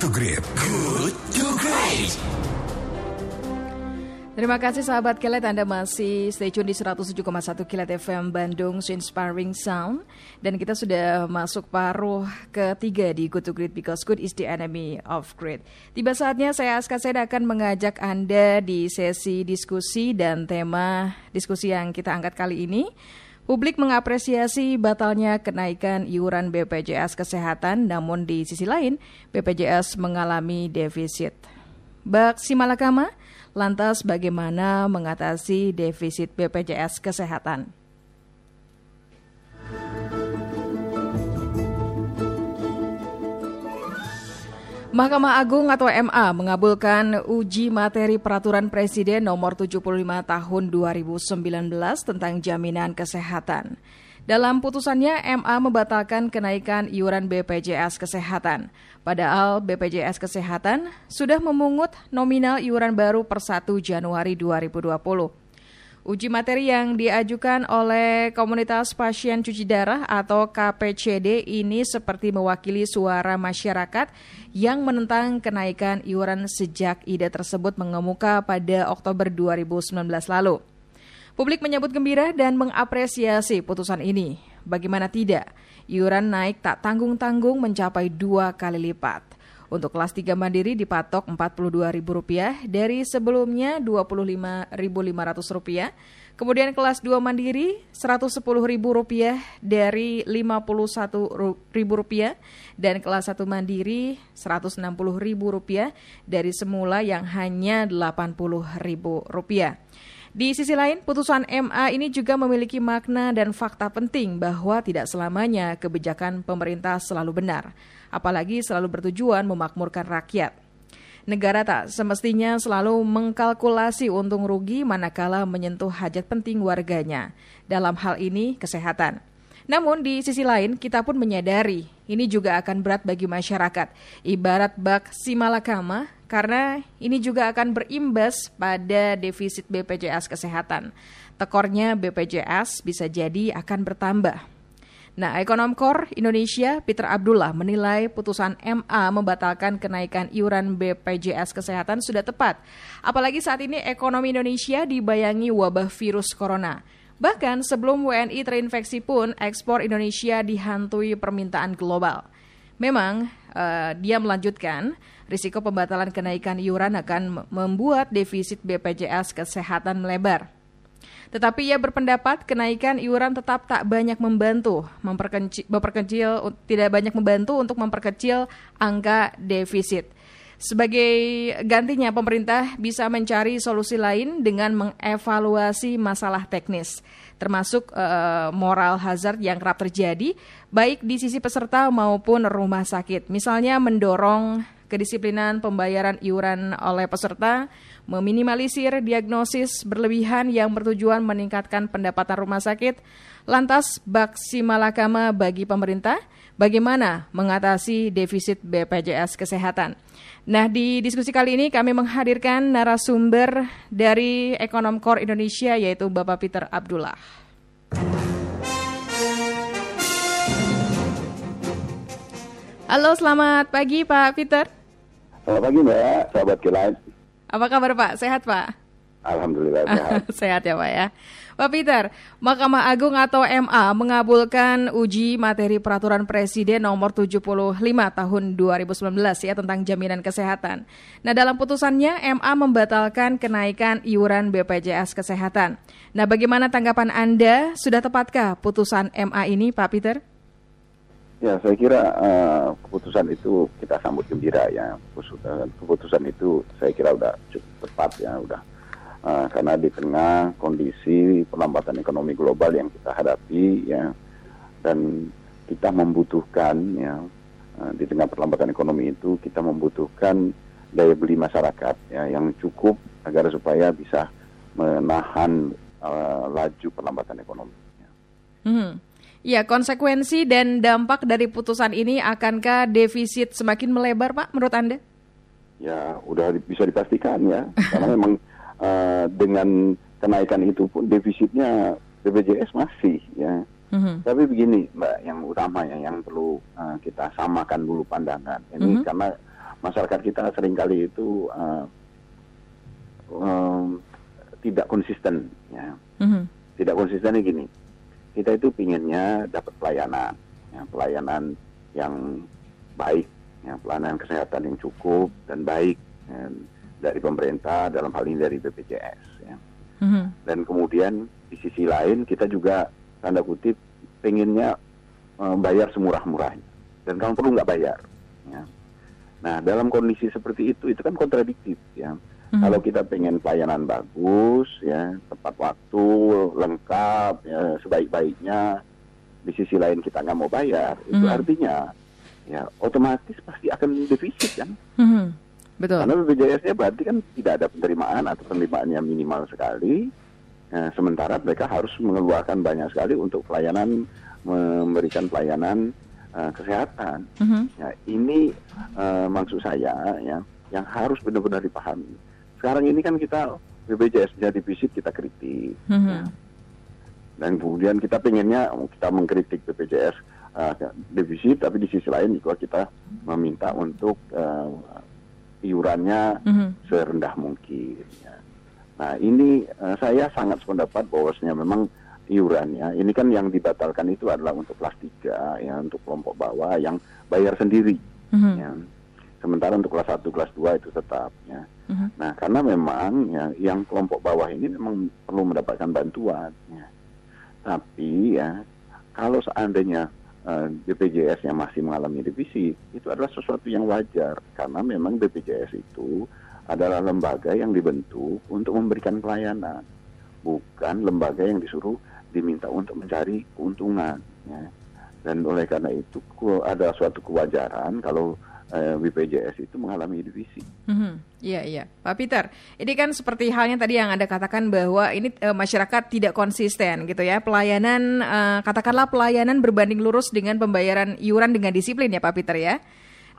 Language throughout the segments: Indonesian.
to Great. Good to Great. Terima kasih sahabat Kilat Anda masih stay tune di 107,1 Kilat FM Bandung Inspiring Sound dan kita sudah masuk paruh ketiga di Good to Great because good is the enemy of great. Tiba saatnya saya Aska Seda akan mengajak Anda di sesi diskusi dan tema diskusi yang kita angkat kali ini Publik mengapresiasi batalnya kenaikan iuran BPJS Kesehatan, namun di sisi lain BPJS mengalami defisit. Bak Simalakama, lantas bagaimana mengatasi defisit BPJS Kesehatan? Mahkamah Agung atau MA mengabulkan uji materi peraturan Presiden nomor 75 tahun 2019 tentang jaminan kesehatan. Dalam putusannya, MA membatalkan kenaikan iuran BPJS Kesehatan. Padahal BPJS Kesehatan sudah memungut nominal iuran baru per 1 Januari 2020. Uji materi yang diajukan oleh komunitas pasien cuci darah atau KPCD ini seperti mewakili suara masyarakat yang menentang kenaikan iuran sejak ide tersebut mengemuka pada Oktober 2019 lalu. Publik menyambut gembira dan mengapresiasi putusan ini. Bagaimana tidak, iuran naik tak tanggung-tanggung mencapai dua kali lipat. Untuk kelas 3 mandiri dipatok Rp42.000 dari sebelumnya Rp25.500. Kemudian kelas 2 mandiri Rp110.000 dari Rp51.000 dan kelas 1 mandiri Rp160.000 dari semula yang hanya Rp80.000. Di sisi lain, putusan MA ini juga memiliki makna dan fakta penting bahwa tidak selamanya kebijakan pemerintah selalu benar, apalagi selalu bertujuan memakmurkan rakyat. Negara tak semestinya selalu mengkalkulasi untung rugi manakala menyentuh hajat penting warganya. Dalam hal ini, kesehatan. Namun di sisi lain kita pun menyadari ini juga akan berat bagi masyarakat. Ibarat bak simalakama karena ini juga akan berimbas pada defisit BPJS Kesehatan. Tekornya BPJS bisa jadi akan bertambah. Nah, Ekonom Kor Indonesia Peter Abdullah menilai putusan MA membatalkan kenaikan iuran BPJS Kesehatan sudah tepat. Apalagi saat ini ekonomi Indonesia dibayangi wabah virus corona. Bahkan sebelum WNI terinfeksi pun, ekspor Indonesia dihantui permintaan global. Memang, uh, dia melanjutkan, risiko pembatalan kenaikan iuran akan membuat defisit BPJS Kesehatan melebar. Tetapi ia berpendapat kenaikan iuran tetap tak banyak membantu, memperkecil, memperkecil tidak banyak membantu untuk memperkecil angka defisit. Sebagai gantinya, pemerintah bisa mencari solusi lain dengan mengevaluasi masalah teknis, termasuk uh, moral hazard yang kerap terjadi, baik di sisi peserta maupun rumah sakit. Misalnya, mendorong kedisiplinan pembayaran iuran oleh peserta, meminimalisir diagnosis berlebihan yang bertujuan meningkatkan pendapatan rumah sakit. Lantas, baksi malakama bagi pemerintah, bagaimana mengatasi defisit BPJS Kesehatan? Nah, di diskusi kali ini kami menghadirkan narasumber dari Ekonom Core Indonesia yaitu Bapak Peter Abdullah. Halo, selamat pagi Pak Peter. Selamat pagi Mbak, sahabat kilat. Apa kabar Pak? Sehat Pak? Alhamdulillah sehat. sehat ya Pak ya. Pak Peter, Mahkamah Agung atau MA mengabulkan uji materi peraturan Presiden nomor 75 tahun 2019 ya tentang jaminan kesehatan. Nah, dalam putusannya MA membatalkan kenaikan iuran BPJS Kesehatan. Nah, bagaimana tanggapan Anda? Sudah tepatkah putusan MA ini, Pak Peter? Ya, saya kira uh, keputusan itu kita sambut gembira ya. Keputusan itu saya kira sudah cukup tepat ya, udah uh, karena di tengah kondisi perlambatan ekonomi global yang kita hadapi ya dan kita membutuhkan ya uh, di tengah perlambatan ekonomi itu kita membutuhkan daya beli masyarakat ya yang cukup agar supaya bisa menahan uh, laju perlambatan ekonomi. Ya. Hmm. Ya, konsekuensi dan dampak dari putusan ini akankah defisit semakin melebar, Pak, menurut Anda? Ya, udah bisa dipastikan ya, karena memang uh, dengan kenaikan itu pun defisitnya BPJS masih ya. Mm-hmm. Tapi begini Mbak, yang utama ya yang perlu uh, kita samakan dulu pandangan. Ini mm-hmm. karena masyarakat kita sering kali itu uh, um, tidak konsisten ya Mhm. tidak konsistennya gini kita itu pinginnya dapat pelayanan ya, pelayanan yang baik ya, pelayanan kesehatan yang cukup dan baik ya, dari pemerintah dalam hal ini dari BPJS ya. Mhm. dan kemudian di sisi lain kita juga tanda kutip pengennya eh, bayar semurah-murahnya dan kalau perlu nggak bayar ya. nah dalam kondisi seperti itu itu kan kontradiktif ya Mhm. kalau kita pengen pelayanan bagus, ya tepat waktu, lengkap, ya, sebaik-baiknya, di sisi lain kita nggak mau bayar, itu Mhm. artinya ya otomatis pasti akan defisit kan? Mhm. Betul. Karena BPJS-nya berarti kan tidak ada penerimaan atau penerimaannya minimal sekali, ya, sementara mereka harus mengeluarkan banyak sekali untuk pelayanan memberikan pelayanan eh, kesehatan. Mhm. Ya, ini eh, maksud saya ya yang harus benar-benar dipahami. Sekarang ini kan kita BPJS-nya defisit kita kritik Mhm. dan kemudian kita pengennya kita mengkritik BPJS eh, defisit tapi di sisi lain juga kita meminta untuk eh, iurannya Mhm. serendah mungkin. Ya. Nah ini eh, saya sangat sependapat bahwasanya memang iurannya ini kan yang dibatalkan itu adalah untuk kelas 3 ya untuk kelompok bawah yang bayar sendiri. Mhm. Ya. Sementara untuk kelas 1, kelas 2 itu tetap ya. Mhm. Nah, karena memang ya yang kelompok bawah ini memang perlu mendapatkan bantuan ya. Tapi ya kalau seandainya BPJS-nya masih mengalami defisit, itu adalah sesuatu yang wajar karena memang BPJS itu adalah lembaga yang dibentuk untuk memberikan pelayanan, bukan lembaga yang disuruh diminta untuk mencari keuntungan. Ya. Dan oleh karena itu ada suatu kewajaran kalau eh, BPJS itu mengalami defisit. Mhm. Iya, iya. Pak Peter, ini kan seperti halnya tadi yang Anda katakan bahwa ini eh, masyarakat tidak konsisten gitu ya. Pelayanan, eh, katakanlah pelayanan berbanding lurus dengan pembayaran iuran dengan disiplin ya Pak Peter ya.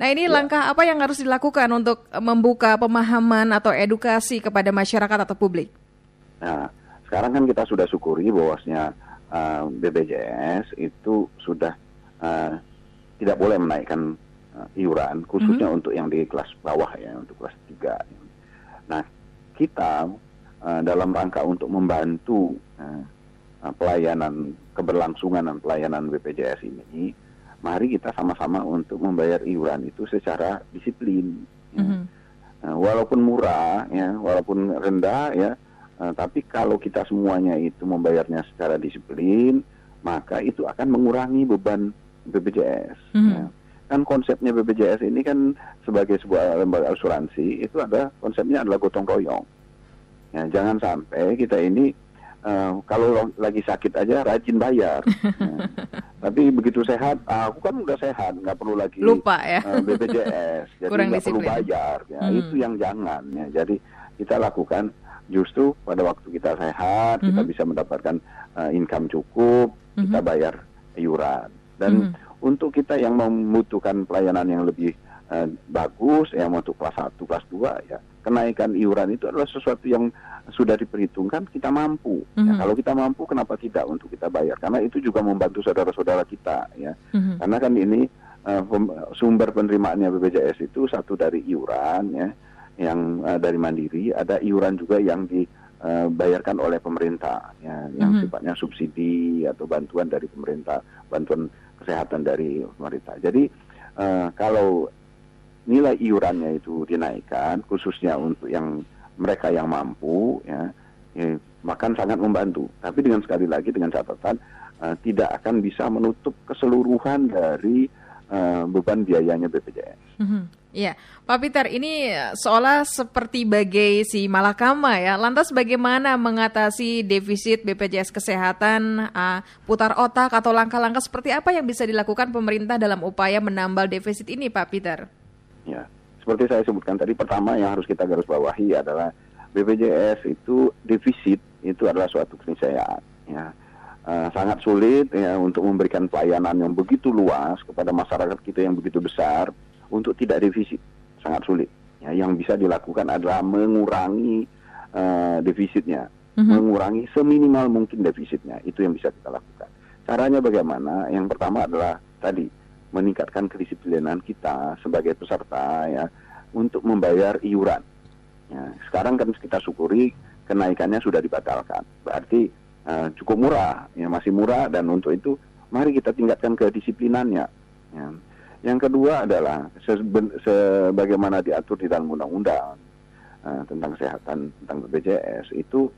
Nah ini langkah apa yang harus dilakukan untuk eh, membuka pemahaman atau edukasi kepada masyarakat atau publik? Nah, sekarang kan kita sudah syukuri bahwasanya uh, BPJS itu sudah uh, tidak boleh menaikkan uh, iuran, khususnya untuk yang di kelas bawah ya, untuk kelas 3. Nah, kita uh, dalam rangka untuk membantu uh, uh, pelayanan keberlangsungan dan pelayanan BPJS ini, mari kita sama-sama untuk membayar iuran itu secara disiplin. ya. Mhm. Nah, walaupun murah ya, walaupun rendah ya, eh, tapi kalau kita semuanya itu membayarnya secara disiplin, maka itu akan mengurangi beban BPJS. Mhm. ya. Kan konsepnya BPJS ini kan sebagai sebuah lembaga asuransi itu ada konsepnya adalah gotong royong. Ya, jangan sampai kita ini eh, kalau lagi sakit aja rajin bayar. Ya. Tapi begitu sehat, ah, aku kan udah sehat, nggak perlu lagi Lupa ya. eh, BPJS, jadi nggak perlu bayar. Ya, Hmm. Itu yang jangan. Ya. Jadi kita lakukan justru pada waktu kita sehat, kita Mhm. bisa mendapatkan eh, income cukup, kita Mhm. bayar iuran. Dan Mhm. untuk kita yang membutuhkan pelayanan yang lebih eh, bagus, yang untuk kelas 1, kelas 2, ya kenaikan iuran itu adalah sesuatu yang sudah diperhitungkan kita mampu. Ya, Mhm. kalau kita mampu, kenapa tidak untuk kita bayar? Karena itu juga membantu saudara-saudara kita, ya. Mhm. Karena kan ini pem- sumber penerimaannya BPJS itu satu dari iuran ya, yang eh, dari mandiri, ada iuran juga yang dibayarkan oleh pemerintah, ya, yang Mhm. sifatnya subsidi atau bantuan dari pemerintah, bantuan kesehatan dari pemerintah. Jadi eh, kalau nilai iurannya itu dinaikkan, khususnya untuk yang mereka yang mampu, ya, ya makan sangat membantu. Tapi dengan sekali lagi dengan catatan eh, tidak akan bisa menutup keseluruhan dari eh, beban biayanya BPJS. Mhm. Iya, Pak Peter, ini seolah seperti bagai si malakama ya. Lantas bagaimana mengatasi defisit BPJS Kesehatan, ah, putar otak atau langkah-langkah seperti apa yang bisa dilakukan pemerintah dalam upaya menambal defisit ini, Pak Peter? Ya, seperti saya sebutkan tadi, pertama yang harus kita garis bawahi adalah BPJS itu defisit itu adalah suatu keniscayaan. Ya, Eh, sangat sulit ya untuk memberikan pelayanan yang begitu luas kepada masyarakat kita yang begitu besar untuk tidak defisit sangat sulit. Ya, yang bisa dilakukan adalah mengurangi eh, defisitnya, Mhm. mengurangi seminimal mungkin defisitnya. Itu yang bisa kita lakukan. Caranya bagaimana? Yang pertama adalah tadi meningkatkan kedisiplinan kita sebagai peserta ya untuk membayar iuran. Ya, sekarang kan kita syukuri kenaikannya sudah dibatalkan. Berarti uh, cukup murah, ya masih murah dan untuk itu mari kita tingkatkan kedisiplinannya. Ya. Yang kedua adalah sebagaimana diatur di dalam undang-undang uh, tentang kesehatan tentang BPJS itu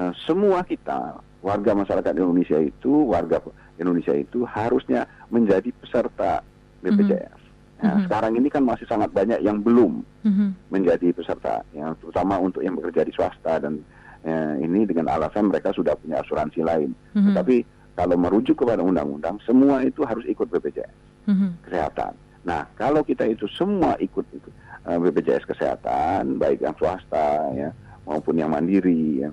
uh, semua kita warga masyarakat Indonesia itu warga Indonesia itu harusnya menjadi peserta BPJS. Mm -hmm. Nah, mm-hmm. Sekarang ini kan masih sangat banyak yang belum mm-hmm. menjadi peserta, ya, terutama untuk yang bekerja di swasta dan ya, ini dengan alasan mereka sudah punya asuransi lain. Mm-hmm. Tetapi kalau merujuk kepada undang-undang, semua itu harus ikut BPJS mm-hmm. kesehatan. Nah, kalau kita itu semua ikut itu uh, BPJS kesehatan, baik yang swasta ya maupun yang mandiri, ya,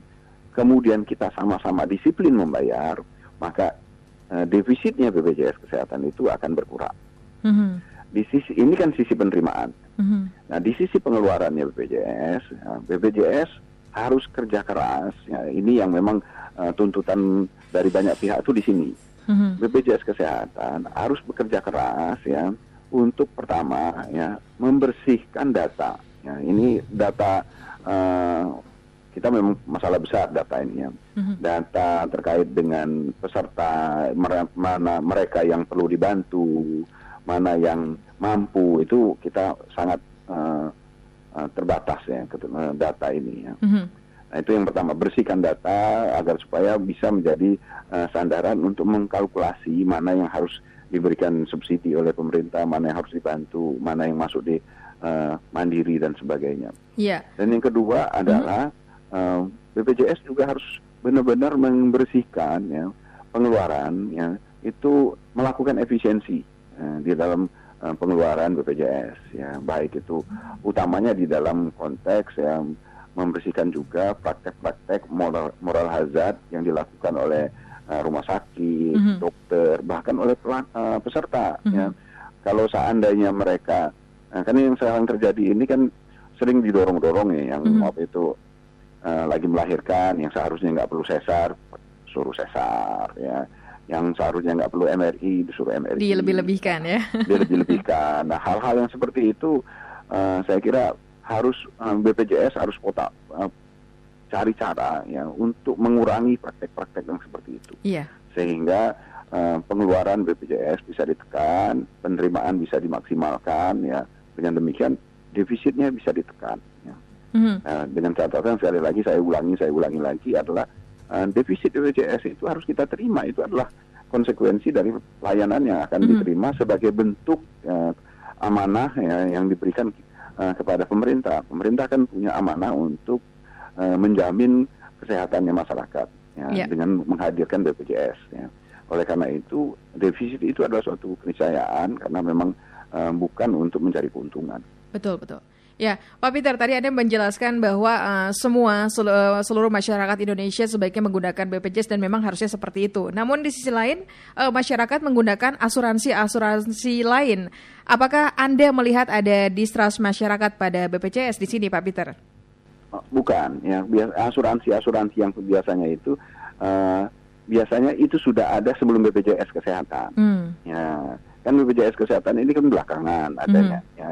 kemudian kita sama-sama disiplin membayar, maka uh, defisitnya BPJS kesehatan itu akan berkurang. Mm-hmm di sisi ini kan sisi penerimaan. Mm-hmm. Nah di sisi pengeluarannya BPJS, ya, BPJS harus kerja keras. Ya, ini yang memang uh, tuntutan dari banyak pihak itu di sini. Mm-hmm. BPJS kesehatan harus bekerja keras ya untuk pertama ya membersihkan data. Ya, ini data uh, kita memang masalah besar data ini ya. Mm-hmm. Data terkait dengan peserta mana mereka yang perlu dibantu mana yang mampu itu kita sangat uh, uh, terbatas ya data ini ya. Mm-hmm. Nah itu yang pertama bersihkan data agar supaya bisa menjadi uh, sandaran untuk mengkalkulasi mana yang harus diberikan subsidi oleh pemerintah, mana yang harus dibantu, mana yang masuk di uh, mandiri dan sebagainya. Yeah. Dan yang kedua adalah mm-hmm. uh, BPJS juga harus benar-benar membersihkan ya pengeluaran ya itu melakukan efisiensi Eh, di dalam uh, pengeluaran BPJS ya baik itu utamanya di dalam konteks yang membersihkan juga praktek-praktek moral, moral hazard yang dilakukan oleh uh, rumah sakit, mm -hmm. dokter, bahkan oleh pelan, uh, peserta. Mm -hmm. Ya, kalau seandainya mereka, uh, kan yang sekarang terjadi ini kan sering didorong-dorong ya, yang mm -hmm. itu uh, lagi melahirkan, yang seharusnya nggak perlu sesar, suruh sesar, ya yang seharusnya nggak perlu MRI disuruh MRI. Dia lebih-lebihkan ya. Dia lebih-lebihkan. Nah hal-hal yang seperti itu uh, saya kira harus um, eh, BPJS harus kota uh, cari cara ya untuk mengurangi praktek-praktek yang seperti itu. Iya. Sehingga uh, pengeluaran BPJS bisa ditekan, penerimaan bisa dimaksimalkan ya. Dengan demikian defisitnya bisa ditekan. Ya. Mm-hmm. Uh, dengan catatan sekali lagi saya ulangi saya ulangi lagi adalah uh, defisit BPJS itu harus kita terima itu adalah konsekuensi dari pelayanan yang akan mm -hmm. diterima sebagai bentuk uh, amanah ya, yang diberikan uh, kepada pemerintah. Pemerintah kan punya amanah untuk uh, menjamin kesehatannya masyarakat ya, yeah. dengan menghadirkan BPJS. Ya. Oleh karena itu defisit itu adalah suatu keniscayaan karena memang uh, bukan untuk mencari keuntungan. Betul betul. Ya, Pak Peter, tadi Anda menjelaskan bahwa uh, semua sel uh, seluruh masyarakat Indonesia sebaiknya menggunakan BPJS dan memang harusnya seperti itu. Namun di sisi lain, uh, masyarakat menggunakan asuransi-asuransi lain. Apakah Anda melihat ada distrust masyarakat pada BPJS di sini, Pak Peter? Oh, bukan, ya asuransi-asuransi yang biasanya itu uh, biasanya itu sudah ada sebelum BPJS kesehatan. Hmm. Ya, kan BPJS kesehatan ini kan belakangan adanya, hmm. ya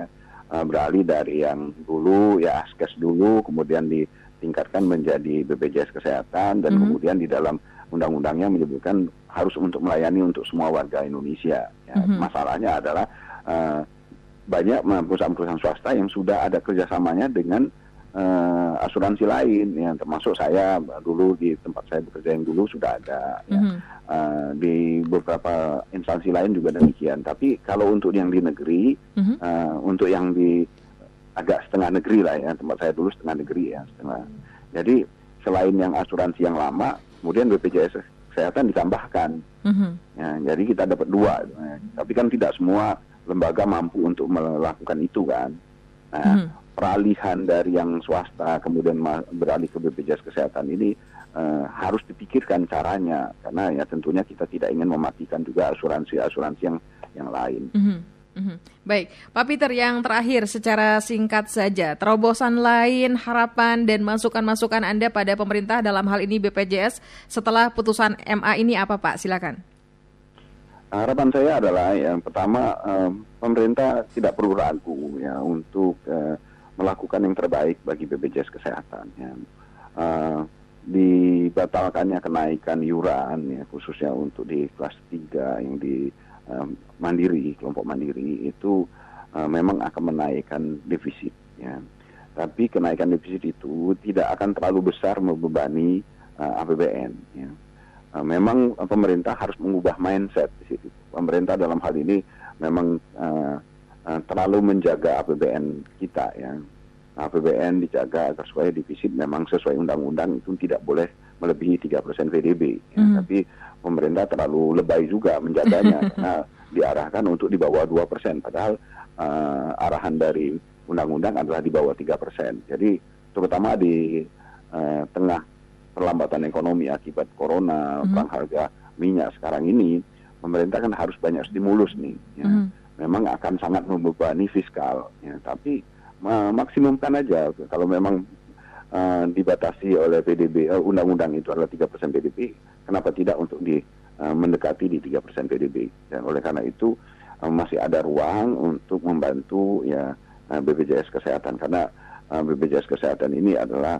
uh, beralih dari yang dulu ya askes dulu kemudian ditingkatkan menjadi BPJS kesehatan dan mm -hmm. kemudian di dalam undang-undangnya menyebutkan harus untuk melayani untuk semua warga Indonesia. Ya, mm -hmm. Masalahnya adalah uh, banyak perusahaan-perusahaan swasta yang sudah ada kerjasamanya dengan uh, asuransi lain yang termasuk saya dulu di tempat saya bekerja yang dulu sudah ada mm -hmm. ya. uh, di beberapa instansi lain juga demikian tapi kalau untuk yang di negeri mm -hmm. uh, untuk yang di agak setengah negeri lah ya tempat saya dulu setengah negeri ya setengah jadi selain yang asuransi yang lama kemudian BPJS kesehatan ditambahkan mm -hmm. ya, jadi kita dapat dua ya. tapi kan tidak semua lembaga mampu untuk melakukan itu kan nah mm -hmm peralihan dari yang swasta kemudian beralih ke BPJS kesehatan ini uh, harus dipikirkan caranya karena ya tentunya kita tidak ingin mematikan juga asuransi-asuransi yang yang lain. Mm -hmm. Mm -hmm. Baik, Pak Peter, yang terakhir secara singkat saja, terobosan lain, harapan dan masukan-masukan Anda pada pemerintah dalam hal ini BPJS setelah putusan MA ini apa Pak? Silakan. Harapan saya adalah yang pertama, um, pemerintah tidak perlu ragu ya untuk uh, melakukan yang terbaik bagi BPJS Kesehatan. Ya. Uh, dibatalkannya kenaikan iuran ya khususnya untuk di kelas 3 yang di um, mandiri kelompok mandiri itu uh, memang akan menaikkan defisit ya tapi kenaikan defisit itu tidak akan terlalu besar membebani uh, APBN ya uh, memang uh, pemerintah harus mengubah mindset di situ pemerintah dalam hal ini memang uh, uh, terlalu menjaga APBN kita ya APBN dijaga agar supaya defisit memang sesuai undang-undang itu tidak boleh melebihi 3% PDB. Ya. Mm. Tapi pemerintah terlalu lebay juga menjaganya karena diarahkan untuk di bawah 2%. Padahal uh, arahan dari undang-undang adalah di bawah 3%. Jadi terutama di uh, tengah perlambatan ekonomi akibat corona, mm. perang harga minyak sekarang ini, pemerintah kan harus banyak stimulus nih. Ya. Mm. Memang akan sangat membebani fiskal. Ya. Tapi maksimumkan aja kalau memang uh, dibatasi oleh PDB uh, undang-undang itu adalah 3% PDB kenapa tidak untuk di uh, mendekati di 3% PDB dan oleh karena itu uh, masih ada ruang untuk membantu ya uh, BPJS kesehatan karena uh, BPJS kesehatan ini adalah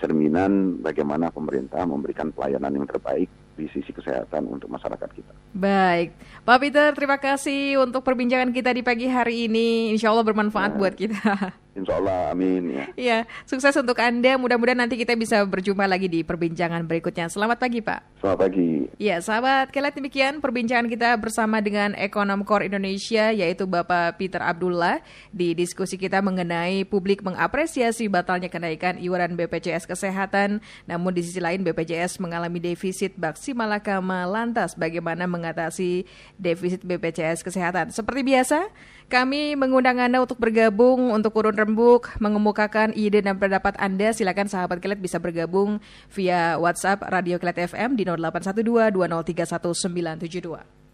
cerminan bagaimana pemerintah memberikan pelayanan yang terbaik di sisi kesehatan untuk masyarakat kita. Baik, Pak Peter, terima kasih untuk perbincangan kita di pagi hari ini. Insya Allah bermanfaat ya. buat kita. Insya Allah, amin ya. Iya, sukses untuk Anda. Mudah-mudahan nanti kita bisa berjumpa lagi di perbincangan berikutnya. Selamat pagi, Pak. Selamat pagi. Ya, sahabat, kalian demikian perbincangan kita bersama dengan Ekonom Core Indonesia, yaitu Bapak Peter Abdullah. Di diskusi kita mengenai publik mengapresiasi batalnya kenaikan iuran BPJS Kesehatan, namun di sisi lain BPJS mengalami defisit baksi malakama. Lantas, bagaimana mengatasi defisit BPJS Kesehatan? Seperti biasa, kami mengundang Anda untuk bergabung untuk urun rembuk, mengemukakan ide dan pendapat Anda. Silakan sahabat Kilet bisa bergabung via WhatsApp Radio Kilet FM di 0812 2031 972.